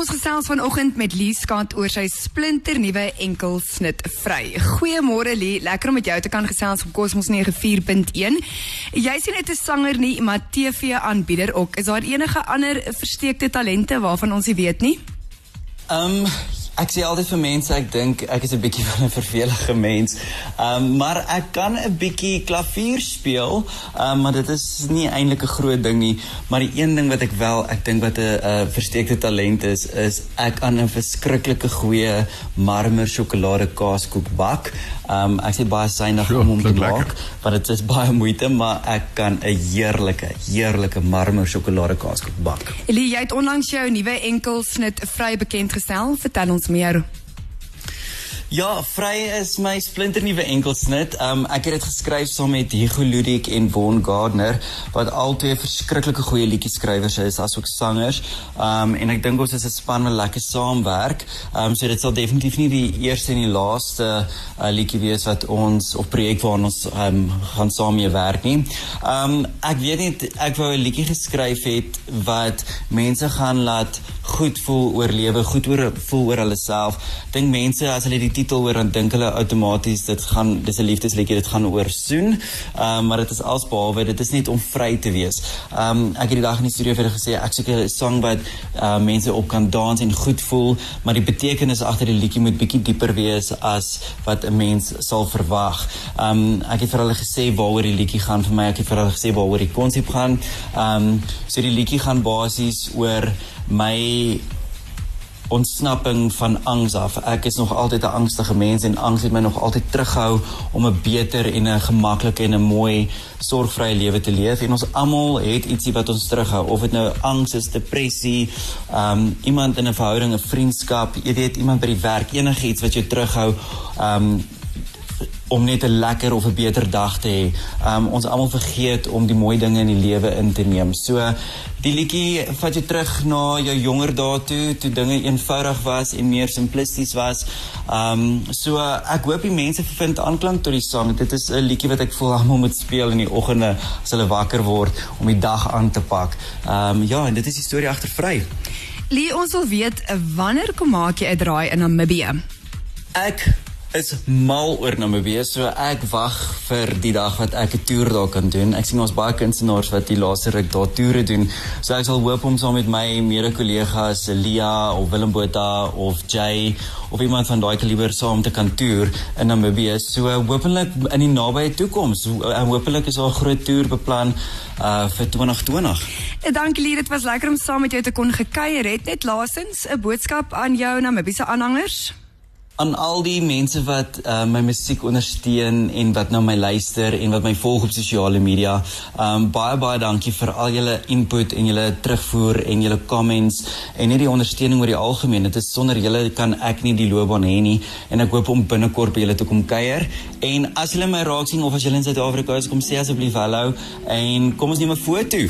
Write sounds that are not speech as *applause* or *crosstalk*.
Ons gesels vanoggend met Lee Scott oor sy splinternuwe enkelsnit vry. Goeiemôre Lee, lekker om met jou te kan gesels op Cosmos 94.1. Jy sien net 'n sanger nie, maar TV-aanbieder ook. Is daar enige ander versteekte talente waarvan ons nie weet nie? Ehm um, ek sê altyd vir mense ek dink ek is 'n bietjie *laughs* van 'n vervelige mens. Ehm um, maar ek kan 'n bietjie klavier speel, ehm um, maar dit is nie eintlik 'n groot ding nie, maar die een ding wat ek wel, ek dink wat 'n uh, versteekte talent is, is ek aan 'n verskriklike goeie marmer sjokolade kaaskoek bak. Ehm um, ek sê baie synig om hom te maak, want dit is baie moeite, maar ek kan 'n heerlike, heerlike marmer sjokolade kaaskoek bak. Elie, jy het onlangs jou nuwe enkelsnit vry bekend gestel. Vertel ons meer. Ja, vry is my splinternuwe enkelsnit. Um ek het dit geskryf saam met Hugo Ludik en Von Gardner wat albei verskriklike goeie liedjie skrywers is asook sangers. Um en ek dink ons is 'n span wat lekker saamwerk. Um so dit sal definitief nie die eerste en die laaste uh, liedjie wees wat ons op projek waarna ons um gaan saam mee werk nie. Um ek weet nie ek wou 'n liedjie geskryf het wat mense gaan laat goed voel oor lewe, goed oor voel oor hulle self. Dink mense as hulle die titel hoor dan dink hulle outomaties dit gaan dis 'n liefdesliedjie, dit gaan oor soen. Ehm um, maar dit is alsbehalwe dit is net om vry te wees. Ehm um, ek het die dag in die studio vir gesê ek soek 'n song wat uh, mense op kan dans en goed voel, maar die betekenis agter die liedjie moet bietjie dieper wees as wat 'n mens sal verwag. Ehm um, ek het vir hulle gesê waaroor die liedjie gaan vir my. Ek het vir hulle gesê waaroor die konsep gaan. Ehm um, so die liedjie gaan basies oor my ontsnapping van angs af. Ek is nog altyd 'n angstige mens en angs het my nog altyd teruggehou om 'n beter en 'n gemaklike en 'n mooi sorgvrye lewe te leef. En ons almal het ietsie wat ons terughou, of dit nou angs is, depressie, um iemand in 'n verhouding, 'n vriendskap, jy weet iemand by die werk, enigiets wat jou terughou. Um om net 'n lekker of 'n beter dag te hê. Um ons almal vergeet om die mooi dinge in die lewe in te neem. So die liedjie vat jou terug na jou jonger dae toe, toe dinge eenvoudig was en meer simplisties was. Um so ek hoop die mense vind aanklank tot die sang. Dit is 'n liedjie wat ek voel almal moet speel in die oggende as hulle wakker word om die dag aan te pak. Um ja, en dit is die storie agter vry. Lee, ons wil weet wanneer kom maak jy 'n draai in Namibië? Ek is mal oor Namibië, so ek wag vir die dag wat ek 'n toer daar kan doen. Ek sien ons baie kunstenaars wat die laaste ruk daar toere doen. So ek sal hoop om saam met my mede-kollegas Elia of Willem Botha of Jay of iemand van daai kaliber saam te kan toer in Namibië. So hopelik in die nabye toekoms. Uh, hopelik is daar 'n groot toer beplan uh vir 2020. Dankie Lee, dit was lekker om saam met jou te kon gekuier het. Net laasens 'n boodskap aan jou Namibiese aanhangers aan al die mense wat uh, my musiek ondersteun en wat nou my luister en wat my volg op sosiale media. Um baie baie dankie vir al julle input en julle terugvoer en julle comments en net die ondersteuning oor die algemeen. Dit is sonder julle kan ek nie die loopbaan hê nie en ek hoop om binnekort by julle te kom kuier. En as julle my raak sien of as julle in Suid-Afrika is, kom sê asseblief hallo en kom ons neem 'n foto.